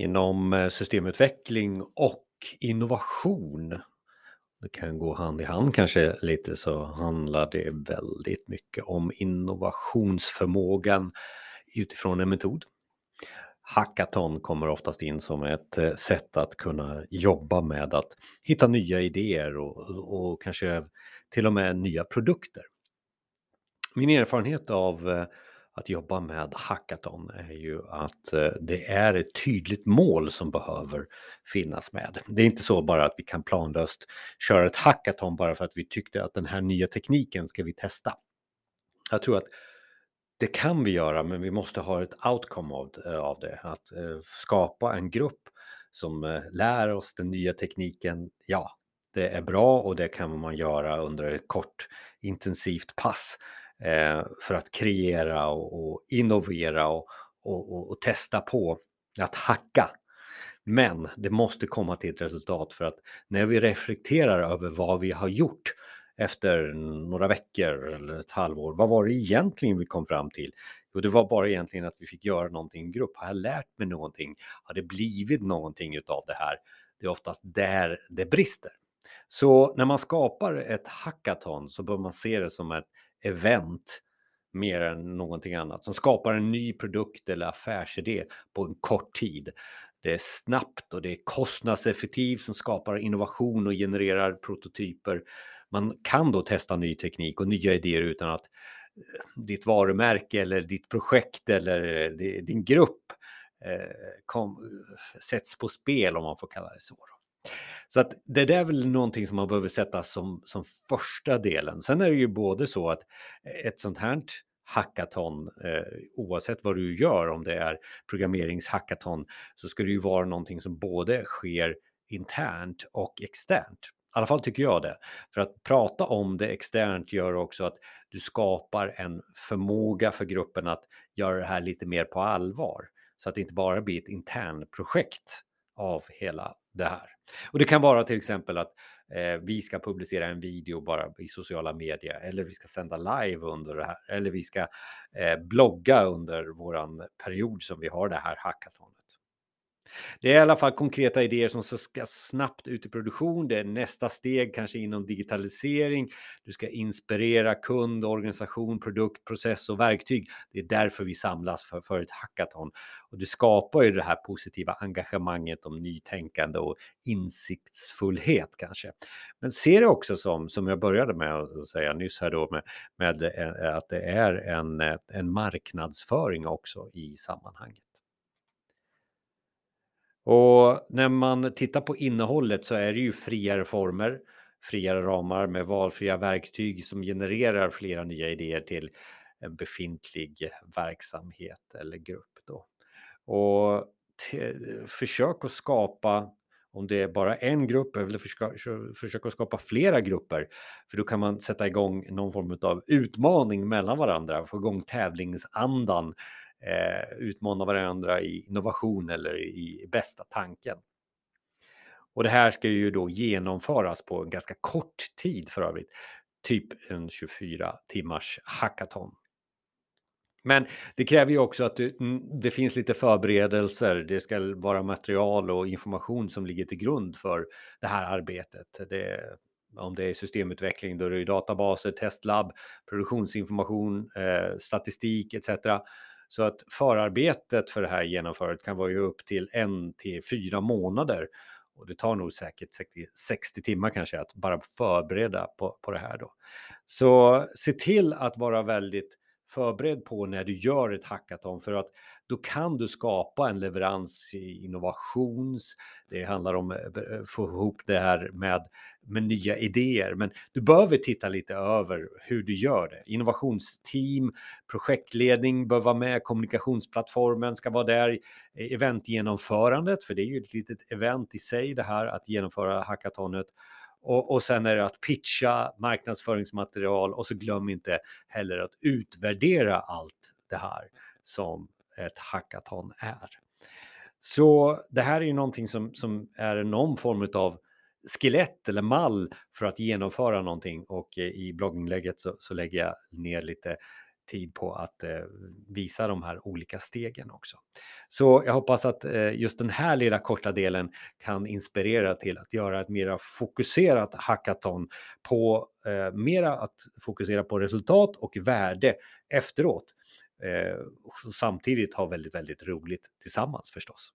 Inom eh, systemutveckling och innovation, det kan gå hand i hand kanske lite, så handlar det väldigt mycket om innovationsförmågan utifrån en metod. Hackathon kommer oftast in som ett eh, sätt att kunna jobba med att hitta nya idéer och, och kanske till och med nya produkter. Min erfarenhet av eh, att jobba med hackathon är ju att eh, det är ett tydligt mål som behöver finnas med. Det är inte så bara att vi kan planlöst köra ett hackathon bara för att vi tyckte att den här nya tekniken ska vi testa. Jag tror att det kan vi göra, men vi måste ha ett outcome av, eh, det. Att eh, skapa en grupp som lär oss den nya tekniken. Ja, det är bra och det kan man göra under ett kort intensivt pass eh, för att kreera och, och innovera och, och, och, testa på att hacka. Men det måste komma till ett resultat för att när vi reflekterar över vad vi har gjort efter några veckor eller ett halvår, vad var det egentligen vi kom fram till? Jo, det var bara egentligen att vi fick göra någonting i grupp. Har jag lärt mig någonting? Har det blivit någonting utav det här? Det är oftast där det brister. Så när man skapar ett hackathon så bör man se det som ett event mer än någonting annat som skapar en ny produkt eller affärsidé på en kort tid. Det är snabbt och det är kostnadseffektivt som skapar innovation och genererar prototyper. Man kan då testa ny teknik och nya idéer utan att eh, ditt varumärke eller ditt projekt eller eh, din grupp eh, kom, sätts på spel om man får kalla det så. Så att det där är väl någonting som man behöver sätta som, som första delen. Sen är det ju både så att ett sånt här hackathon, eh, oavsett vad du gör, om det är programmeringshackathon, så ska det ju vara någonting som både sker internt och externt. I alla fall tycker jag det. För att prata om det externt gör också att du skapar en förmåga för gruppen att göra det här lite mer på allvar. Så att det inte bara blir ett internprojekt av hela det här. Och det kan vara till exempel att eh, vi ska publicera en video bara i sociala medier eller vi ska sända live under det här eller vi ska eh, blogga under våran period som vi har det här hackathonet. Det är i alla fall konkreta idéer som ska snabbt ut i produktion. Det är nästa steg, kanske inom digitalisering. Du ska inspirera kund, organisation, produkt, process och verktyg. Det är därför vi samlas för, för ett hackathon. Och det skapar ju det här positiva engagemanget om nytänkande och insiktsfullhet kanske. Men se det också som, som jag började med att säga nyss här då, med, med eh, att det är en, eh, en marknadsföring också i sammanhanget. Och när man tittar på innehållet så är det ju friare former, friare ramar med valfria verktyg som genererar flera nya idéer till en befintlig verksamhet eller grupp. Då. Och försök att skapa, om det är bara en grupp, eller försöka skapa flera grupper. För då kan man sätta igång någon form av utmaning mellan varandra, få igång tävlingsandan eh, utmana varandra i innovation eller i bästa tanken. Och det här ska ju då genomföras på en ganska kort tid för övrigt, typ en 24 timmars hackathon. Men det kräver ju också att det, mm, det, finns lite förberedelser. Det ska vara material och information som ligger till grund för det här arbetet. Det, om det är systemutveckling, då är det databaser, testlabb, produktionsinformation, eh, statistik etc. Så att förarbetet för det här genomförandet kan vara ju upp till en till fyra månader. Och det tar nog säkert 60, 60 timmar kanske att bara förbereda på, på det här då. Så se till att vara väldigt förberedd på när du gör ett hackathon för att då kan du skapa en leverans i innovations. Det handlar om eh, att eh, få ihop det här med, med nya idéer, men du behöver titta lite över hur du gör det. Innovationsteam, projektledning bör vara med, kommunikationsplattformen ska vara där, eventgenomförandet, för det är ju ett litet event i sig det här att genomföra hackathonet och, och sen är det att pitcha marknadsföringsmaterial och så glöm inte heller att utvärdera allt det här som ett hackathon är. Så det här är ju någonting som, som är någon form av skelett eller mall för att genomföra någonting och eh, i blogginlägget så, så lägger jag ner lite tid på att eh, visa de här olika stegen också. Så jag hoppas att eh, just den här lilla korta delen kan inspirera till att göra ett mera fokuserat hackathon på eh, mera att fokusera på resultat och värde efteråt. Eh, och samtidigt ha väldigt, väldigt roligt tillsammans förstås.